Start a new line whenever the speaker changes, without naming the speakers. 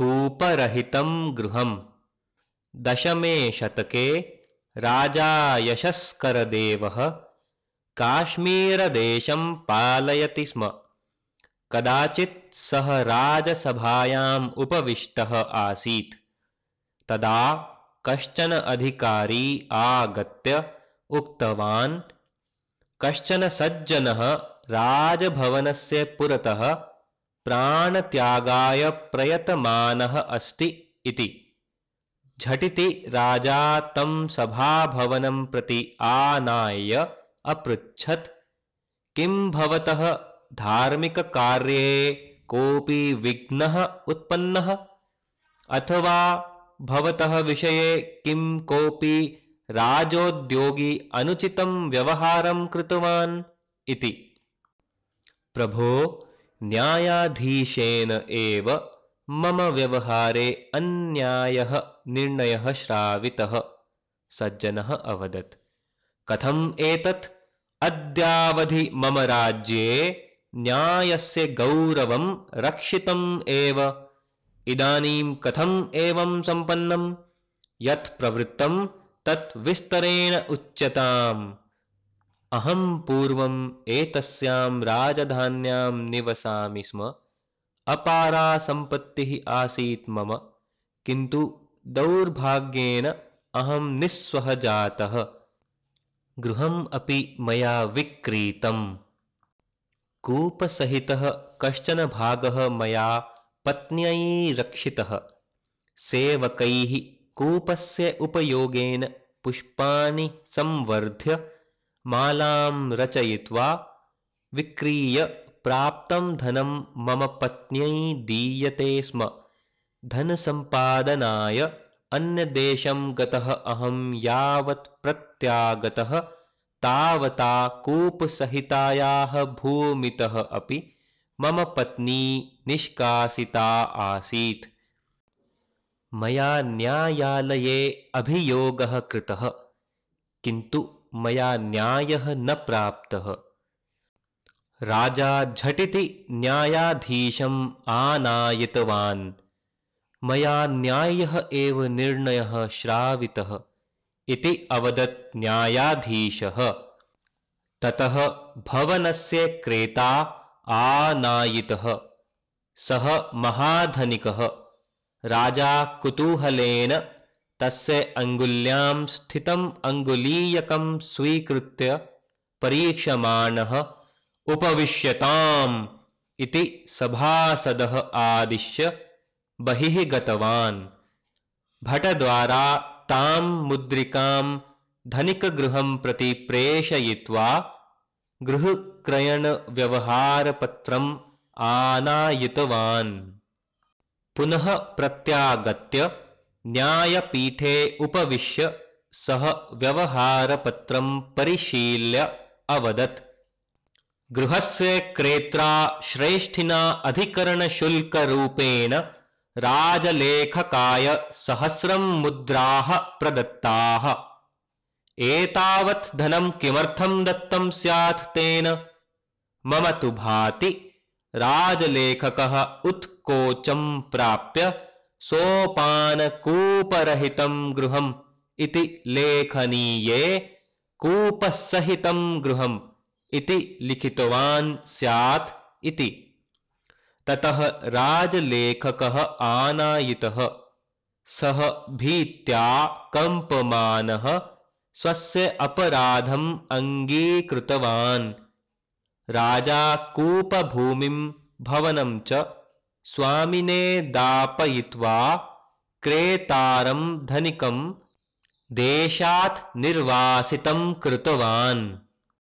कूपरहितं गृहम्। दशमे शतके राजा यशस्करदेवः काश्मीरदेशं पालयति स्म। कदाचित् सः राजसभायाम् उपविष्टः आसीत्। तदा कश्चन अधिकारी आगत्य उक्तवान्, कश्चन सज्जनः राजभवनस्य पुरतः प्राणत्यागाय प्रयतमानः अस्ति इति। झटिति राजा तं सभाभवनं प्रति आनाय अपृच्छत्। किं भवतः धार्मिककार्ये कोऽपि विघ्नः उत्पन्नः? अथवा भवतः विषये किं कोऽपि राजोद्योगी अनुचितं व्यवहारं कृतवान् इति। प्रभो न्यायाधीशेन एव मम व्यवहारे अन्यायः निर्णयः श्रावितः। सज्जनः अवदत्। कथम् एतत्? अद्यावधि मम राज्ये न्यायस्य गौरवं रक्षितम् एव। इदानीं कथम् एवं सम्पन्नं यत् प्रवृत्तं तत् विस्तरेण उच्यताम्। अहं पूर्वम् एतस्यां राजधान्यां स्म। अपारा सम्पत्तिः आसीत् मम। किन्तु दौर्भाग्येन अहं निःस्वः जातः। गृहम् अपि मया विक्रीतम्। कूपसहितः कश्चन भागः मया पत्न्यै रक्षितः। सेवकैः कूपस्य उपयोगेन पुष्पाणि संवर्ध्य मालां रचयित्वा विक्रीय प्राप्तं धनं मम पत्न्यै दीयते स्म। धनसम्पादनाय अन्यदेशं गतः अहं यावत् प्रत्यागतः, तावता कूपसहितायाः भूमितः अपि मम पत्नी निष्कासिता आसीत्। मया न्यायालये अभियोगः कृतः, किन्तु मया न्यायः न प्राप्तः। राजा झटिति न्यायाधीशम् आनायितवान्। मया न्यायः एव निर्णयः श्रावितः इति अवदत् न्यायाधीशः। ततः भवनस्य क्रेता आनायितः। सः महाधनिकः। राजा कुतूहलेन तस्य अङ्गुल्यां स्थितम् अङ्गुलीयकं स्वीकृत्य परीक्षमाणः उपविश्यताम् इति सभासदः आदिश्य बहिः गतवान्। भटद्वारा तां मुद्रिकां धनिकगृहं प्रति प्रेषयित्वा गृहक्रयणव्यवहारपत्रम् आनायितवान्। पुनः प्रत्यागत्य न्यायपीठे उपविश्य सः व्यवहारपत्रं परिशील्य अवदत्। गृहस्य क्रेत्रा श्रेष्ठिना अधिकरणशुल्करूपेण राजलेखकाय सहस्रं मुद्राः प्रदत्ताः। एतावत् धनं किमर्थं दत्तं स्यात् तेन? मम तु भाति राजलेखकः उत्कोचं प्राप्य सोपानकूपरहितं गृहम् इति लेखनीये कूपसहितं गृहम् इति लिखितवान् स्यात् इति। ततः राजलेखकः आनायितः, सः भीत्या कम्पमानः स्वस्य अपराधम् अङ्गीकृतवान्। राजा कूपभूमिं भवनं च स्वामिने दापयित्वा क्रेतारं धनिकं देशात् निर्वासितं कृतवान्।